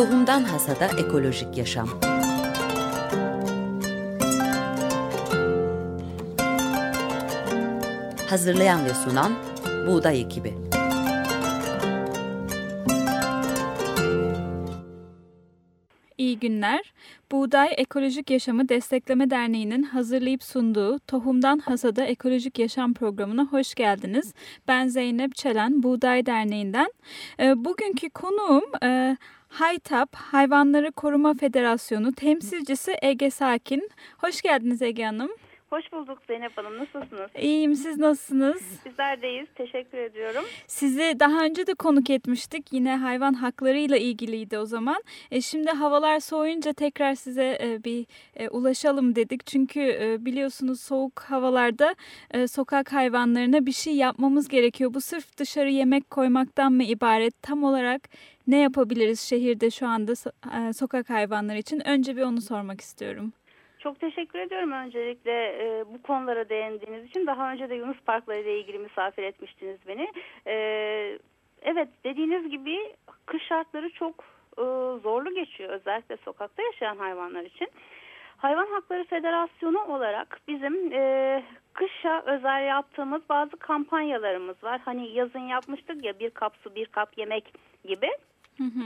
Tohumdan Hasada Ekolojik Yaşam Hazırlayan ve sunan Buğday Ekibi İyi günler. Buğday Ekolojik Yaşamı Destekleme Derneği'nin hazırlayıp sunduğu Tohumdan Hasada Ekolojik Yaşam programına hoş geldiniz. Ben Zeynep Çelen, Buğday Derneği'nden. E, bugünkü konuğum e, Haytap Hayvanları Koruma Federasyonu temsilcisi Ege Sakin. Hoş geldiniz Ege Hanım. Hoş bulduk Zeynep Hanım. Nasılsınız? İyiyim. Siz nasılsınız? Bizler deyiz. Teşekkür ediyorum. Sizi daha önce de konuk etmiştik. Yine hayvan haklarıyla ilgiliydi o zaman. E, şimdi havalar soğuyunca tekrar size e, bir e, ulaşalım dedik. Çünkü e, biliyorsunuz soğuk havalarda e, sokak hayvanlarına bir şey yapmamız gerekiyor. Bu sırf dışarı yemek koymaktan mı ibaret? Tam olarak ne yapabiliriz şehirde şu anda so e, sokak hayvanları için? Önce bir onu sormak istiyorum. Çok teşekkür ediyorum öncelikle e, bu konulara değindiğiniz için. Daha önce de Yunus Parkları ile ilgili misafir etmiştiniz beni. E, evet dediğiniz gibi kış şartları çok e, zorlu geçiyor özellikle sokakta yaşayan hayvanlar için. Hayvan Hakları Federasyonu olarak bizim e, kışa özel yaptığımız bazı kampanyalarımız var. Hani yazın yapmıştık ya bir kap su bir kap yemek gibi.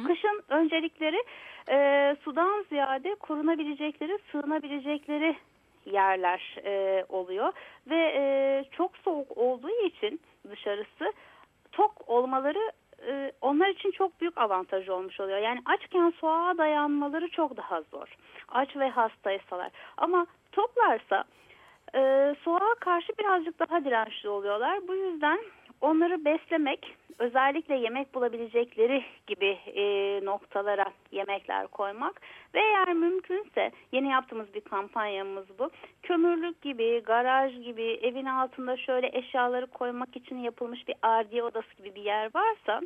Kışın öncelikleri e, sudan ziyade korunabilecekleri, sığınabilecekleri yerler e, oluyor. Ve e, çok soğuk olduğu için dışarısı tok olmaları e, onlar için çok büyük avantaj olmuş oluyor. Yani açken soğuğa dayanmaları çok daha zor. Aç ve hastaysalar. Ama toklarsa e, soğuğa karşı birazcık daha dirençli oluyorlar. Bu yüzden onları beslemek özellikle yemek bulabilecekleri gibi e, noktalara yemekler koymak ve eğer mümkünse yeni yaptığımız bir kampanyamız bu. Kömürlük gibi, garaj gibi, evin altında şöyle eşyaları koymak için yapılmış bir ardiye odası gibi bir yer varsa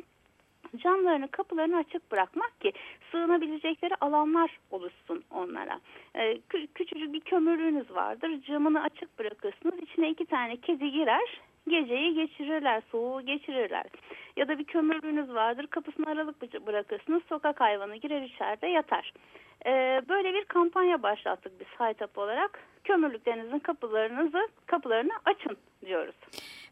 camlarını kapılarını açık bırakmak ki sığınabilecekleri alanlar oluşsun onlara. Ee, küçücük bir kömürlüğünüz vardır camını açık bırakırsınız içine iki tane kedi girer geceyi geçirirler, soğuğu geçirirler. Ya da bir kömürlüğünüz vardır, kapısını aralık bırakırsınız, sokak hayvanı girer içeride yatar. Ee, böyle bir kampanya başlattık biz Haytap olarak. Kömürlüklerinizin kapılarınızı kapılarını açın diyoruz.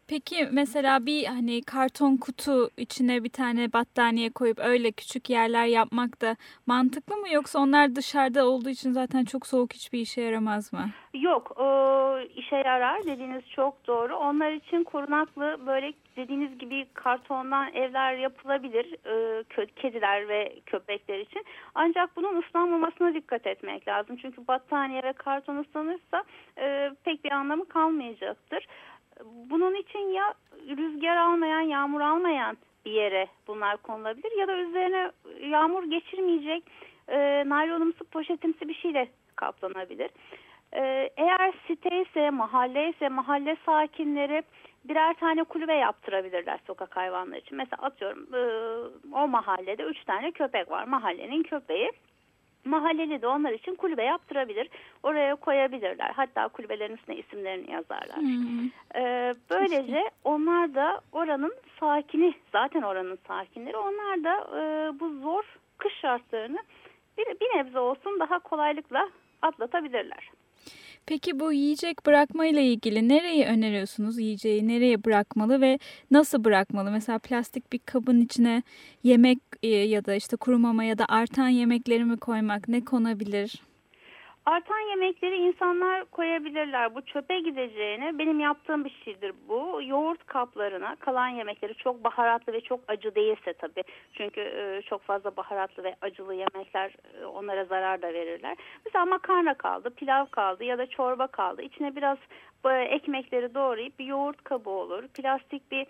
Peki mesela bir hani karton kutu içine bir tane battaniye koyup öyle küçük yerler yapmak da mantıklı mı yoksa onlar dışarıda olduğu için zaten çok soğuk hiçbir işe yaramaz mı? Yok o işe yarar dediğiniz çok doğru. Onlar için korunaklı böyle dediğiniz gibi kartondan evler yapılabilir e, kediler ve köpekler için. Ancak bunun ıslanmamasına dikkat etmek lazım. Çünkü battaniye ve karton ıslanırsa e, pek bir anlamı kalmayacaktır. Bunun için ya rüzgar almayan, yağmur almayan bir yere bunlar konulabilir ya da üzerine yağmur geçirmeyecek e, naylonumsu poşetimsi bir şeyle kaplanabilir. E, eğer site ise, mahalle ise mahalle sakinleri birer tane kulübe yaptırabilirler sokak hayvanları için. Mesela atıyorum e, o mahallede üç tane köpek var. Mahallenin köpeği mahalleli de onlar için kulübe yaptırabilir. Oraya koyabilirler. Hatta kulübelerin üstüne isimlerini yazarlar. Hmm. Ee, böylece onlar da oranın sakini, zaten oranın sakinleri. Onlar da e, bu zor kış şartlarını bir, bir nebze olsun daha kolaylıkla atlatabilirler. Peki bu yiyecek bırakma ile ilgili nereyi öneriyorsunuz? Yiyeceği nereye bırakmalı ve nasıl bırakmalı? Mesela plastik bir kabın içine yemek e, ya da işte kuru mama ya da artan yemeklerimi koymak ne konabilir? Artan yemekleri insanlar koyabilirler. Bu çöpe gideceğine benim yaptığım bir şeydir bu. Yoğurt kaplarına kalan yemekleri çok baharatlı ve çok acı değilse tabii. Çünkü e, çok fazla baharatlı ve acılı yemekler e, onlara zarar da verirler. Mesela makarna kaldı, pilav kaldı ya da çorba kaldı. İçine biraz e, ekmekleri doğrayıp bir yoğurt kabı olur. Plastik bir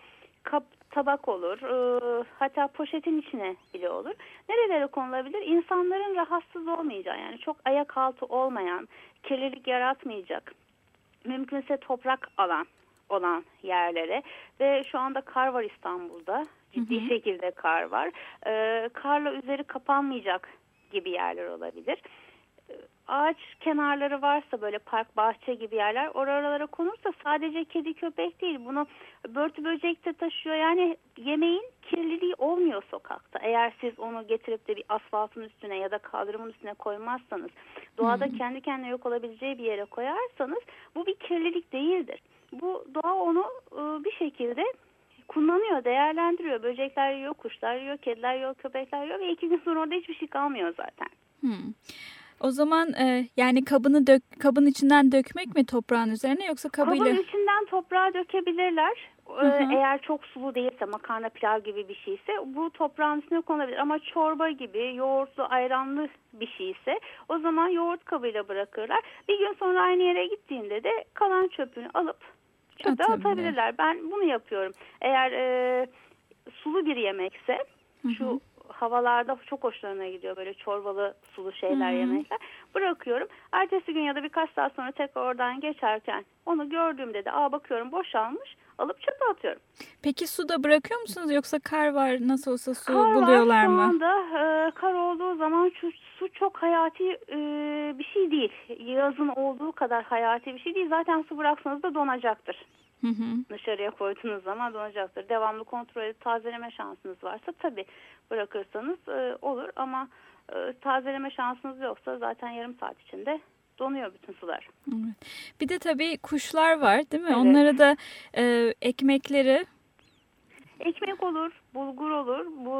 kap, tabak olur. E, hatta poşetin içine bile olur. Nerelere konulabilir? İnsanların rahatsız olmayacağı yani çok ayak altı olmayan, kirlilik yaratmayacak, mümkünse toprak alan olan yerlere ve şu anda kar var İstanbul'da. Ciddi hı hı. şekilde kar var. E, karla üzeri kapanmayacak gibi yerler olabilir. Ağaç kenarları varsa böyle park bahçe gibi yerler oralara konursa sadece kedi köpek değil bunu börtü böcek de taşıyor yani yemeğin kirliliği olmuyor sokakta eğer siz onu getirip de bir asfaltın üstüne ya da kaldırımın üstüne koymazsanız doğada hmm. kendi kendine yok olabileceği bir yere koyarsanız bu bir kirlilik değildir bu doğa onu e, bir şekilde kullanıyor, değerlendiriyor. Böcekler yiyor, kuşlar yiyor, kediler yiyor, köpekler yiyor ve iki gün sonra orada hiçbir şey kalmıyor zaten. Hmm. O zaman e, yani kabını dök, kabın içinden dökmek mi toprağın üzerine yoksa kabıyla? Kabın içinden toprağa dökebilirler. Hı hı. Eğer çok sulu değilse makarna pilav gibi bir şeyse bu toprağın üstüne konabilir. Ama çorba gibi yoğurtlu ayranlı bir şeyse o zaman yoğurt kabıyla bırakırlar. Bir gün sonra aynı yere gittiğinde de kalan çöpünü alıp çöpe atabilirler. Ben bunu yapıyorum. Eğer e, sulu bir yemekse hı hı. Havalarda çok hoşlarına gidiyor böyle çorbalı sulu şeyler hmm. yemekler. Bırakıyorum. Ertesi gün ya da birkaç saat sonra tekrar oradan geçerken onu gördüğümde de aa bakıyorum boşalmış alıp çöpe atıyorum. Peki suda bırakıyor musunuz yoksa kar var nasıl olsa su kar buluyorlar mı? Kar var anda e, kar olduğu zaman şu, su çok hayati e, bir şey değil. Yazın olduğu kadar hayati bir şey değil. Zaten su bıraksanız da donacaktır. Hı hı. Dışarıya koyduğunuz zaman donacaktır. Devamlı kontrol edip tazeleme şansınız varsa tabii bırakırsanız e, olur ama e, tazeleme şansınız yoksa zaten yarım saat içinde donuyor bütün sular. Evet. Bir de tabii kuşlar var değil mi? Evet. Onlara da e, ekmekleri Ekmek olur, bulgur olur, bu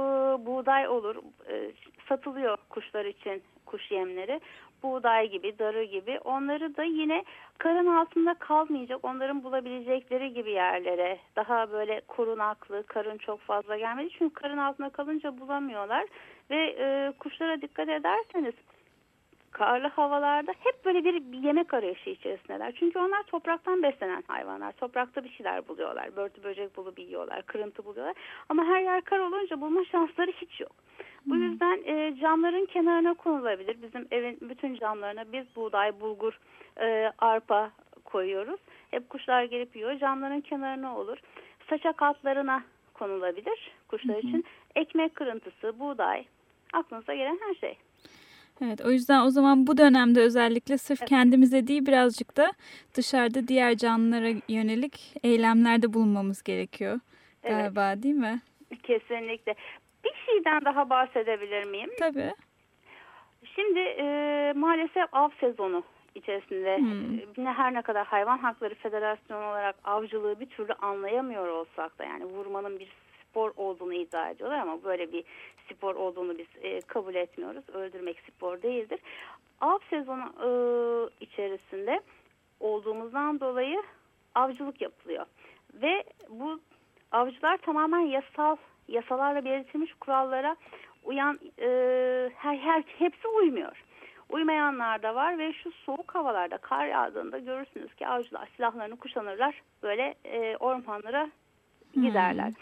buğday olur. E, satılıyor kuşlar için kuş yemleri buğday gibi, darı gibi. Onları da yine karın altında kalmayacak, onların bulabilecekleri gibi yerlere. Daha böyle korunaklı, karın çok fazla gelmedi. Çünkü karın altında kalınca bulamıyorlar. Ve e, kuşlara dikkat ederseniz karlı havalarda hep böyle bir yemek arayışı içerisindeler. Çünkü onlar topraktan beslenen hayvanlar. Toprakta bir şeyler buluyorlar. Börtü böcek bulup yiyorlar, kırıntı buluyorlar. Ama her yer kar olunca bulma şansları hiç yok. Bu hmm. yüzden e, camların kenarına konulabilir. Bizim evin bütün camlarına biz buğday, bulgur, e, arpa koyuyoruz. Hep kuşlar gelip yiyor. Camların kenarına olur. Saçak altlarına konulabilir kuşlar için. Ekmek kırıntısı, buğday, aklınıza gelen her şey. Evet o yüzden o zaman bu dönemde özellikle sırf evet. kendimize değil birazcık da dışarıda diğer canlılara yönelik eylemlerde bulunmamız gerekiyor evet. galiba değil mi? Kesinlikle. Bir şeyden daha bahsedebilir miyim? Tabii. Şimdi e, maalesef av sezonu içerisinde hmm. E, her ne kadar Hayvan Hakları Federasyonu olarak avcılığı bir türlü anlayamıyor olsak da yani vurmanın bir spor olduğunu iddia ediyorlar ama böyle bir spor olduğunu biz e, kabul etmiyoruz. Öldürmek spor değildir. Av sezonu e, içerisinde olduğumuzdan dolayı avcılık yapılıyor. Ve bu avcılar tamamen yasal yasalarla belirtilmiş kurallara uyan e, her, her hepsi uymuyor. Uymayanlar da var ve şu soğuk havalarda kar yağdığında görürsünüz ki avcılar silahlarını kuşanırlar böyle e, ormanlara giderler. Hmm.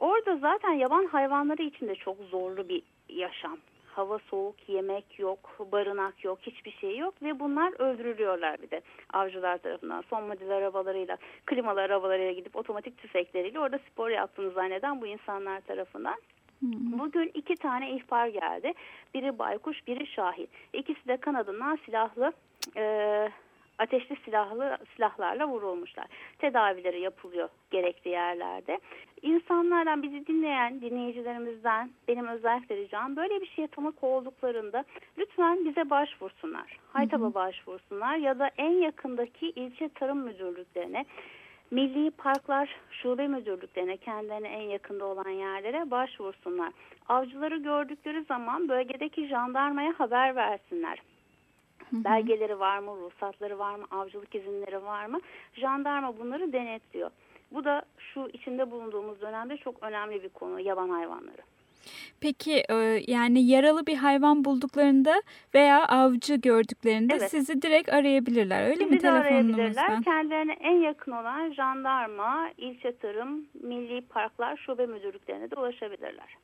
Orada zaten yaban hayvanları için de çok zorlu bir yaşam. Hava soğuk, yemek yok, barınak yok, hiçbir şey yok ve bunlar öldürülüyorlar bir de avcılar tarafından. Son model arabalarıyla, klimalı arabalarıyla gidip otomatik tüfekleriyle orada spor yaptığını zanneden bu insanlar tarafından. Bugün iki tane ihbar geldi. Biri baykuş, biri şahin. İkisi de kanadından silahlı e, ateşli silahlı silahlarla vurulmuşlar. Tedavileri yapılıyor gerekli yerlerde. İnsanlardan bizi dinleyen dinleyicilerimizden benim özellikle ricam böyle bir şeye tanık olduklarında lütfen bize başvursunlar. Haytab'a başvursunlar ya da en yakındaki ilçe tarım müdürlüklerine Milli Parklar Şube Müdürlüklerine kendilerine en yakında olan yerlere başvursunlar. Avcıları gördükleri zaman bölgedeki jandarmaya haber versinler. Belgeleri var mı, ruhsatları var mı, avcılık izinleri var mı? Jandarma bunları denetliyor. Bu da şu içinde bulunduğumuz dönemde çok önemli bir konu yaban hayvanları. Peki e, yani yaralı bir hayvan bulduklarında veya avcı gördüklerinde evet. sizi direkt arayabilirler öyle sizi mi telefonunuzdan? Kendilerine en yakın olan jandarma, ilçe tarım, milli parklar, şube müdürlüklerine de ulaşabilirler.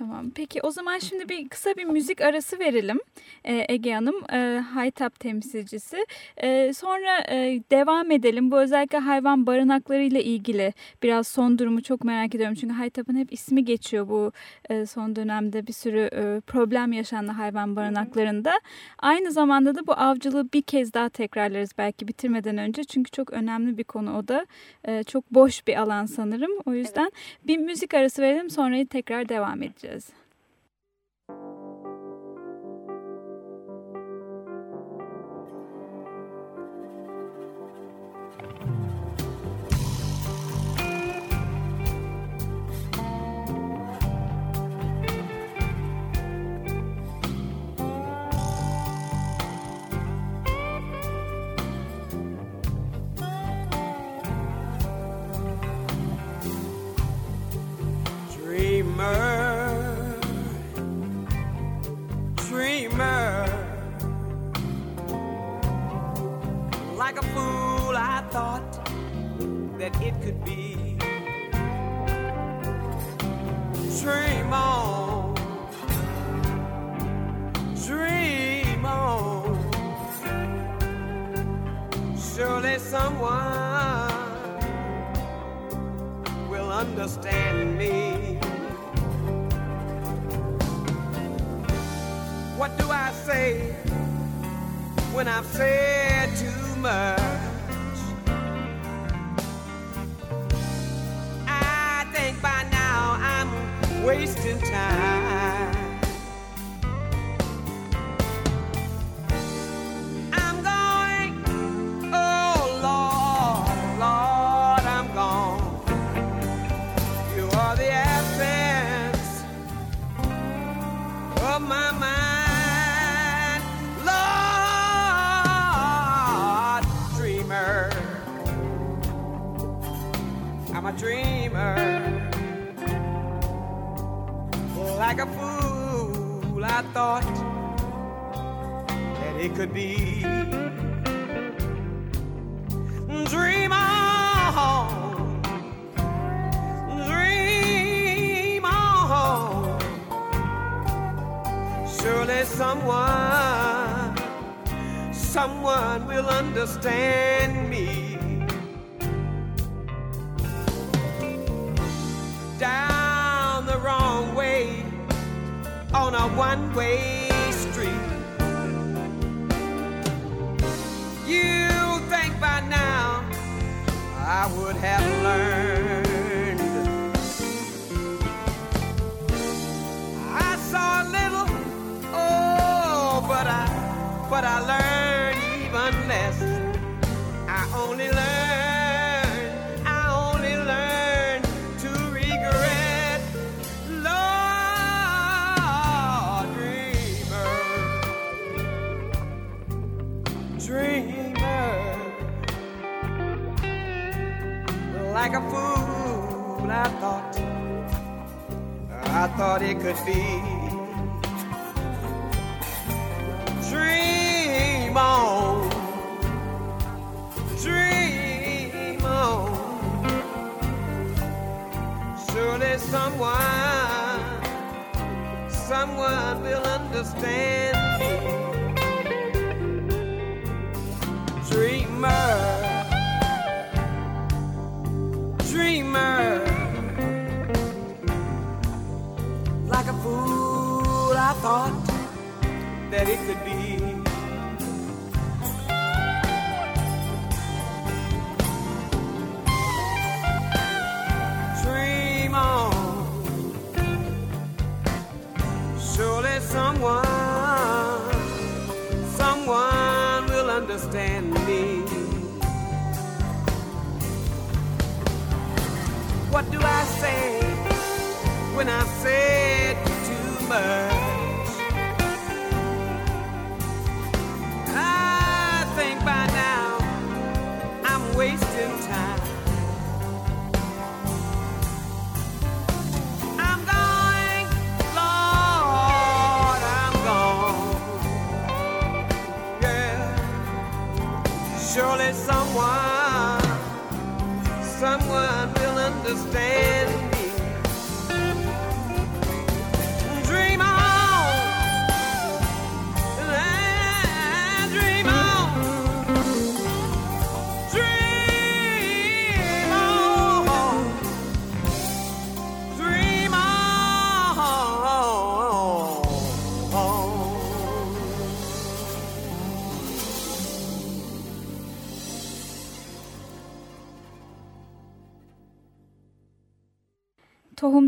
Tamam. Peki o zaman şimdi bir kısa bir müzik arası verelim. Ee, Ege Hanım, e, Haytap temsilcisi. E, sonra e, devam edelim. Bu özellikle hayvan barınaklarıyla ilgili biraz son durumu çok merak ediyorum. Çünkü Haytap'ın hep ismi geçiyor bu e, son dönemde bir sürü e, problem yaşandı hayvan barınaklarında. Aynı zamanda da bu avcılığı bir kez daha tekrarlarız belki bitirmeden önce. Çünkü çok önemli bir konu o da. E, çok boş bir alan sanırım. O yüzden evet. bir müzik arası verelim sonra tekrar devam edeceğiz. changes. Wasting time. Someone, someone will understand me. Down the wrong way on a one way street. You think by now I would have learned. But I learned even less. I only learned. I only learned to regret. Lord, dreamer, dreamer. Like a fool, I thought, I thought it could be. Understand me. Dreamer. dreamer. Like a fool, I thought that it could be. What do I say when I said too much? I think by now I'm wasting time. I'm going, Lord, I'm gone. Yeah, surely someone, someone understand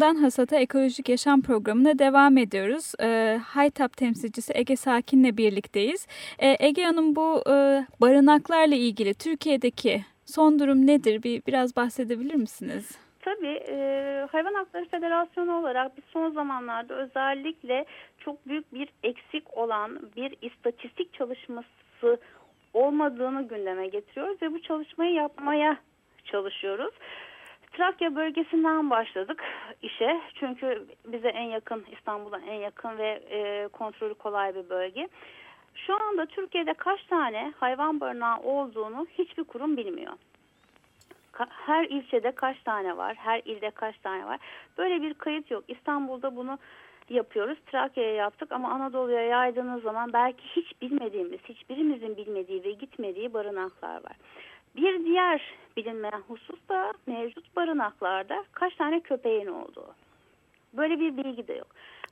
Tohumdan Hasata Ekolojik Yaşam Programı'na devam ediyoruz. E, Haytap temsilcisi Ege Sakin'le birlikteyiz. E, Ege Hanım bu e, barınaklarla ilgili Türkiye'deki son durum nedir? Bir Biraz bahsedebilir misiniz? Tabii e, Hayvan Hakları Federasyonu olarak biz son zamanlarda özellikle çok büyük bir eksik olan bir istatistik çalışması olmadığını gündeme getiriyoruz ve bu çalışmayı yapmaya çalışıyoruz. Trakya bölgesinden başladık işe çünkü bize en yakın İstanbul'a en yakın ve e, kontrolü kolay bir bölge. Şu anda Türkiye'de kaç tane hayvan barınağı olduğunu hiçbir kurum bilmiyor her ilçede kaç tane var, her ilde kaç tane var. Böyle bir kayıt yok. İstanbul'da bunu yapıyoruz. Trakya'ya yaptık ama Anadolu'ya yaydığınız zaman belki hiç bilmediğimiz, hiçbirimizin bilmediği ve gitmediği barınaklar var. Bir diğer bilinmeyen husus da mevcut barınaklarda kaç tane köpeğin olduğu. Böyle bir bilgi de yok.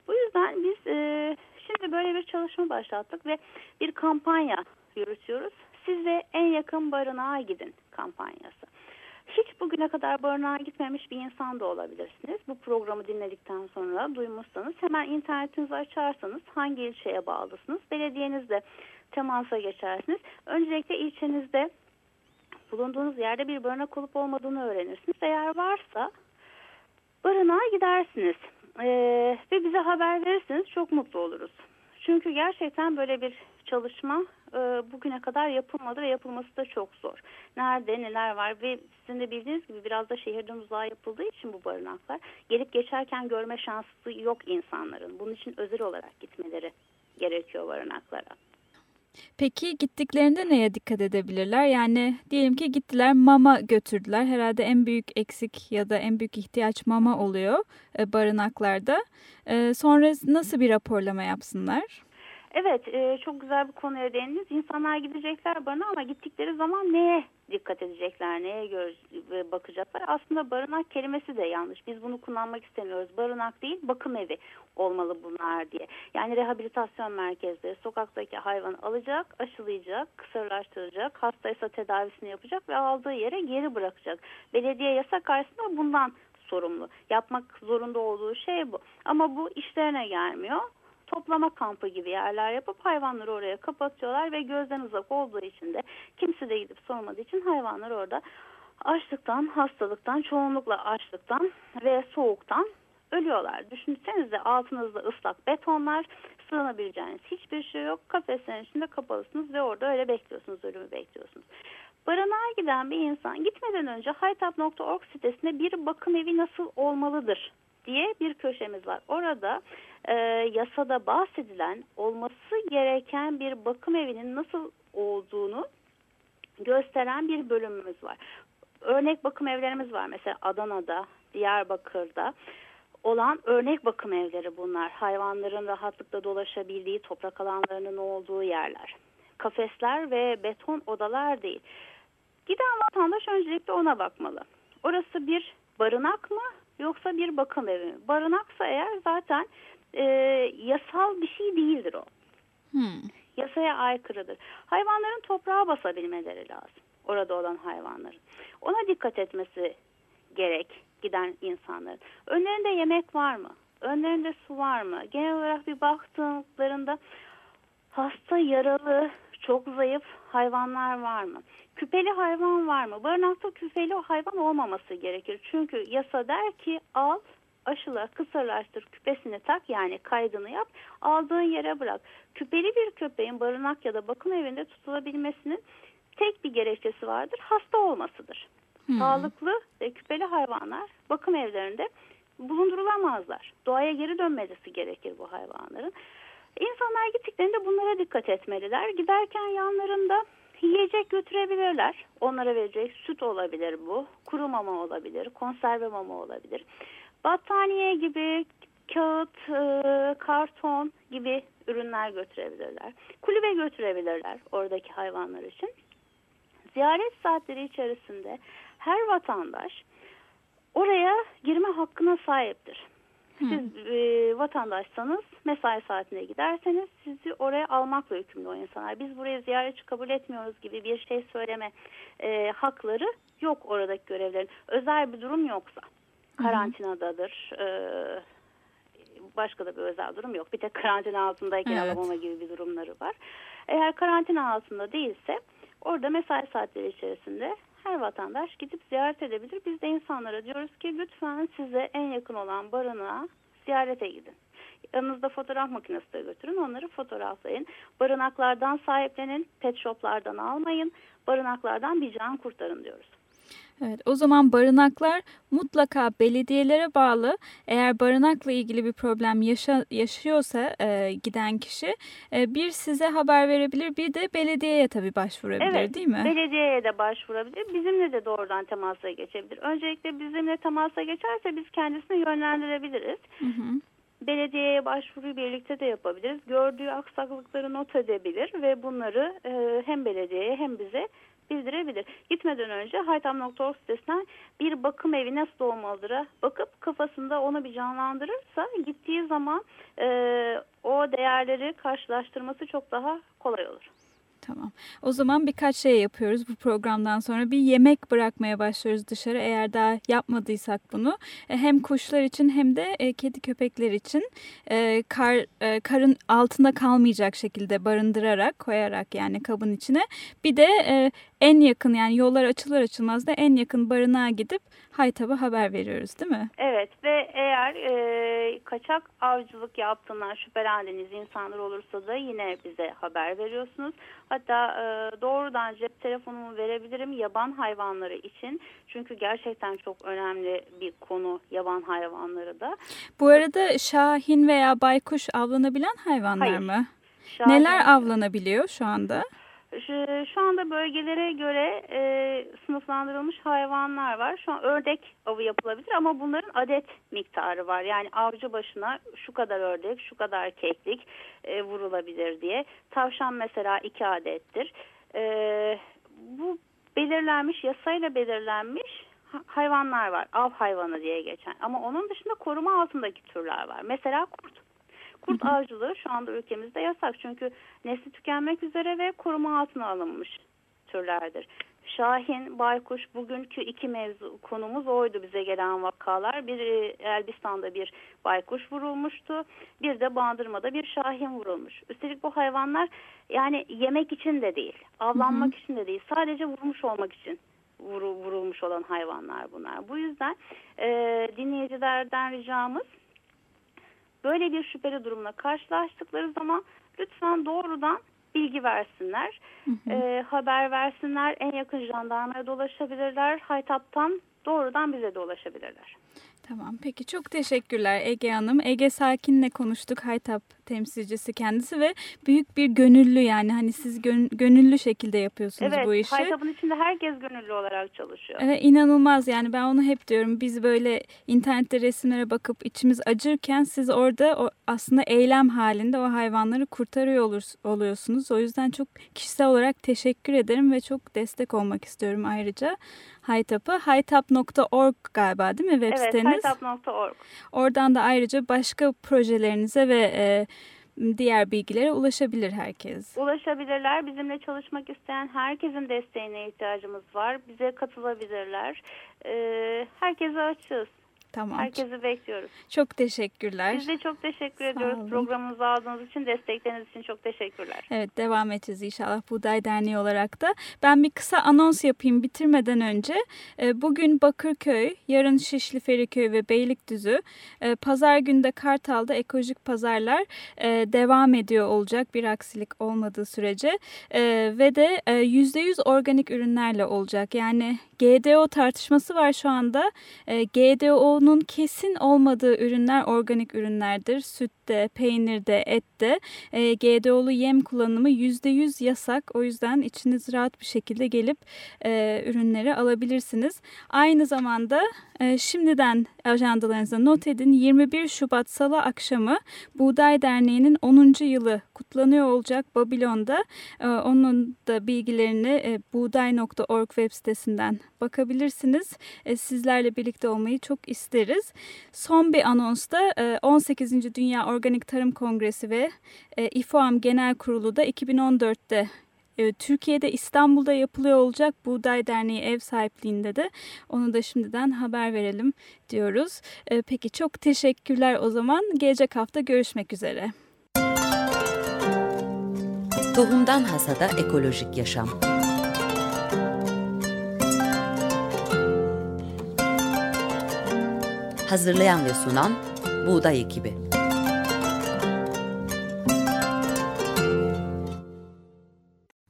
Bu yüzden biz e, şimdi böyle bir çalışma başlattık ve bir kampanya yürütüyoruz. Size en yakın barınağa gidin kampanyası. Hiç bugüne kadar barınağa gitmemiş bir insan da olabilirsiniz. Bu programı dinledikten sonra duymuşsanız hemen internetinizi açarsanız hangi ilçeye bağlısınız? Belediyenizle temasa geçersiniz. Öncelikle ilçenizde bulunduğunuz yerde bir barınak olup olmadığını öğrenirsiniz. Eğer varsa barınağa gidersiniz ee, ve bize haber verirsiniz çok mutlu oluruz. Çünkü gerçekten böyle bir çalışma e, bugüne kadar yapılmadı ve yapılması da çok zor. Nerede neler var ve sizin de bildiğiniz gibi biraz da şehirden uzağa yapıldığı için bu barınaklar gelip geçerken görme şansı yok insanların. Bunun için özel olarak gitmeleri gerekiyor barınaklara. Peki gittiklerinde neye dikkat edebilirler? Yani diyelim ki gittiler mama götürdüler. Herhalde en büyük eksik ya da en büyük ihtiyaç mama oluyor e, barınaklarda. E, sonra nasıl bir raporlama yapsınlar? Evet e, çok güzel bir konuya değindiniz. İnsanlar gidecekler barınağa ama gittikleri zaman neye dikkat edecekler, neye göz, bakacaklar? Aslında barınak kelimesi de yanlış. Biz bunu kullanmak istemiyoruz. Barınak değil bakım evi olmalı bunlar diye. Yani rehabilitasyon merkezleri sokaktaki hayvanı alacak, aşılayacak, kısırlaştıracak, hastaysa tedavisini yapacak ve aldığı yere geri bırakacak. Belediye yasak karşısında bundan sorumlu. Yapmak zorunda olduğu şey bu. Ama bu işlerine gelmiyor toplama kampı gibi yerler yapıp hayvanları oraya kapatıyorlar ve gözden uzak olduğu için de kimse de gidip sormadığı için hayvanlar orada açlıktan, hastalıktan, çoğunlukla açlıktan ve soğuktan ölüyorlar. Düşünsenize altınızda ıslak betonlar, sığınabileceğiniz hiçbir şey yok. Kafeslerin içinde kapalısınız ve orada öyle bekliyorsunuz, ölümü bekliyorsunuz. Barınağa giden bir insan gitmeden önce haytap.org sitesinde bir bakım evi nasıl olmalıdır diye bir köşemiz var. Orada e, yasada bahsedilen olması gereken bir bakım evinin nasıl olduğunu gösteren bir bölümümüz var. Örnek bakım evlerimiz var mesela Adana'da, Diyarbakır'da olan örnek bakım evleri bunlar. Hayvanların rahatlıkla dolaşabildiği, toprak alanlarının olduğu yerler. Kafesler ve beton odalar değil. Giden vatandaş öncelikle ona bakmalı. Orası bir barınak mı yoksa bir bakım evi mi? Barınaksa eğer zaten e, yasal bir şey değildir o. Hmm. Yasaya aykırıdır. Hayvanların toprağa basabilmeleri lazım. Orada olan hayvanların. Ona dikkat etmesi gerek giden insanların. Önlerinde yemek var mı? Önlerinde su var mı? Genel olarak bir baktıklarında hasta, yaralı, çok zayıf hayvanlar var mı? Küpeli hayvan var mı? Barınakta küpeli hayvan olmaması gerekir. Çünkü yasa der ki al aşıla kısırlaştır küpesini tak yani kaydını yap aldığın yere bırak. Küpeli bir köpeğin barınak ya da bakım evinde tutulabilmesinin tek bir gerekçesi vardır hasta olmasıdır. Hmm. Sağlıklı ve küpeli hayvanlar bakım evlerinde bulundurulamazlar. Doğaya geri dönmesi gerekir bu hayvanların. İnsanlar gittiklerinde bunlara dikkat etmeliler. Giderken yanlarında yiyecek götürebilirler. Onlara verecek süt olabilir bu, kuru mama olabilir, konserve mama olabilir. Battaniye gibi kağıt, e, karton gibi ürünler götürebilirler. Kulübe götürebilirler oradaki hayvanlar için. Ziyaret saatleri içerisinde her vatandaş oraya girme hakkına sahiptir. Siz e, vatandaşsanız mesai saatinde giderseniz sizi oraya almakla yükümlü o insanlar. Biz buraya ziyaretçi kabul etmiyoruz gibi bir şey söyleme e, hakları yok oradaki görevlerin. Özel bir durum yoksa. Karantinadadır. E, başka da bir özel durum yok. Bir tek karantina altındayken Evet. alamama gibi bir durumları var. Eğer karantina altında değilse orada mesai saatleri içerisinde her vatandaş gidip ziyaret edebilir. Biz de insanlara diyoruz ki lütfen size en yakın olan barınağa ziyarete gidin. Yanınızda fotoğraf makinesi de götürün. Onları fotoğraflayın. Barınaklardan sahiplenin. Pet shoplardan almayın. Barınaklardan bir can kurtarın diyoruz. Evet, o zaman barınaklar mutlaka belediyelere bağlı. Eğer barınakla ilgili bir problem yaşa, yaşıyorsa e, giden kişi e, bir size haber verebilir, bir de belediyeye tabii başvurabilir Evet, değil mi? Belediyeye de başvurabilir. Bizimle de doğrudan temasa geçebilir. Öncelikle bizimle temasa geçerse biz kendisini yönlendirebiliriz. Hı hı. Belediyeye başvuruyu birlikte de yapabiliriz. Gördüğü aksaklıkları not edebilir ve bunları e, hem belediyeye hem bize bildirebilir. Gitmeden önce haytam.org sitesinden bir bakım evi nasıl olmalıdır bakıp kafasında onu bir canlandırırsa gittiği zaman e, o değerleri karşılaştırması çok daha kolay olur. Tamam. O zaman birkaç şey yapıyoruz bu programdan sonra. Bir yemek bırakmaya başlıyoruz dışarı eğer daha yapmadıysak bunu. E, Hem kuşlar için hem de e, kedi köpekler için e, kar karın altında kalmayacak şekilde barındırarak koyarak yani kabın içine. Bir de en yakın yani yollar açılır açılmaz da en yakın barınağa gidip Haytab'a haber veriyoruz değil mi? Evet ve eğer e, kaçak avcılık yaptığından şüphelendiğiniz insanlar olursa da yine bize haber veriyorsunuz. Hatta e, doğrudan cep telefonumu verebilirim yaban hayvanları için. Çünkü gerçekten çok önemli bir konu yaban hayvanları da. Bu arada şahin veya baykuş avlanabilen hayvanlar Hayır. mı? Şahin- Neler avlanabiliyor şu anda? Şu, anda bölgelere göre e, sınıflandırılmış hayvanlar var. Şu an ördek avı yapılabilir ama bunların adet miktarı var. Yani avcı başına şu kadar ördek, şu kadar keklik e, vurulabilir diye. Tavşan mesela iki adettir. E, bu belirlenmiş, yasayla belirlenmiş ha- hayvanlar var. Av hayvanı diye geçen. Ama onun dışında koruma altındaki türler var. Mesela kurt. Kurt avcılığı şu anda ülkemizde yasak. Çünkü nesli tükenmek üzere ve koruma altına alınmış türlerdir. Şahin, baykuş bugünkü iki mevzu konumuz oydu bize gelen vakalar. Bir e, Elbistan'da bir baykuş vurulmuştu. Bir de Bandırma'da bir şahin vurulmuş. Üstelik bu hayvanlar yani yemek için de değil, avlanmak için de değil. Sadece vurmuş olmak için vuru- vurulmuş olan hayvanlar bunlar. Bu yüzden e, dinleyicilerden ricamız böyle bir şüpheli durumla karşılaştıkları zaman lütfen doğrudan bilgi versinler, e, haber versinler, en yakın jandarmaya da ulaşabilirler, Haytap'tan doğrudan bize de ulaşabilirler. Tamam peki çok teşekkürler Ege Hanım. Ege Sakin'le konuştuk Haytap temsilcisi kendisi ve büyük bir gönüllü yani hani siz gön- gönüllü şekilde yapıyorsunuz Evet, bu işi. Haytap'ın içinde herkes gönüllü olarak çalışıyor. Evet, inanılmaz yani ben onu hep diyorum biz böyle internette resimlere bakıp içimiz acırken siz orada aslında eylem halinde o hayvanları kurtarıyor oluyorsunuz. O yüzden çok kişisel olarak teşekkür ederim ve çok destek olmak istiyorum ayrıca Haytap'a. Haytap.org galiba değil mi web Evet, siteniz? haytap.org. Oradan da ayrıca başka projelerinize ve e, diğer bilgilere ulaşabilir herkes. Ulaşabilirler. Bizimle çalışmak isteyen herkesin desteğine ihtiyacımız var. Bize katılabilirler. Ee, herkese açığız. Tamam. Herkesi bekliyoruz. Çok teşekkürler. Biz de çok teşekkür Sağ ediyoruz. Olun. Programımızı aldığınız için, destekleriniz için çok teşekkürler. Evet, devam edeceğiz inşallah Buğday Derneği olarak da. Ben bir kısa anons yapayım bitirmeden önce. Ee, bugün Bakırköy, yarın Şişli Feriköy ve Beylikdüzü. E, pazar günde Kartal'da ekolojik pazarlar e, devam ediyor olacak bir aksilik olmadığı sürece. E, ve de %100 organik ürünlerle olacak. Yani GDO tartışması var şu anda. GDO %10'un kesin olmadığı ürünler organik ürünlerdir. Süt Sütte, peynirde, ette e, GDO'lu yem kullanımı %100 yasak. O yüzden içiniz rahat bir şekilde gelip e, ürünleri alabilirsiniz. Aynı zamanda e, şimdiden ajandalarınıza not edin. 21 Şubat Salı akşamı Buğday Derneği'nin 10. yılı kutlanıyor olacak Babilon'da. E, onun da bilgilerini e, buğday.org web sitesinden bakabilirsiniz. E, sizlerle birlikte olmayı çok isteriz. Son bir anonsta e, 18. Dünya Organik Tarım Kongresi ve e, İFOAM Genel Kurulu da 2014'te e, Türkiye'de İstanbul'da yapılıyor olacak Buğday Derneği ev sahipliğinde de onu da şimdiden haber verelim diyoruz. E, peki çok teşekkürler o zaman. Gelecek hafta görüşmek üzere. Tohumdan Hasada Ekolojik Yaşam Hazırlayan ve sunan Buğday Ekibi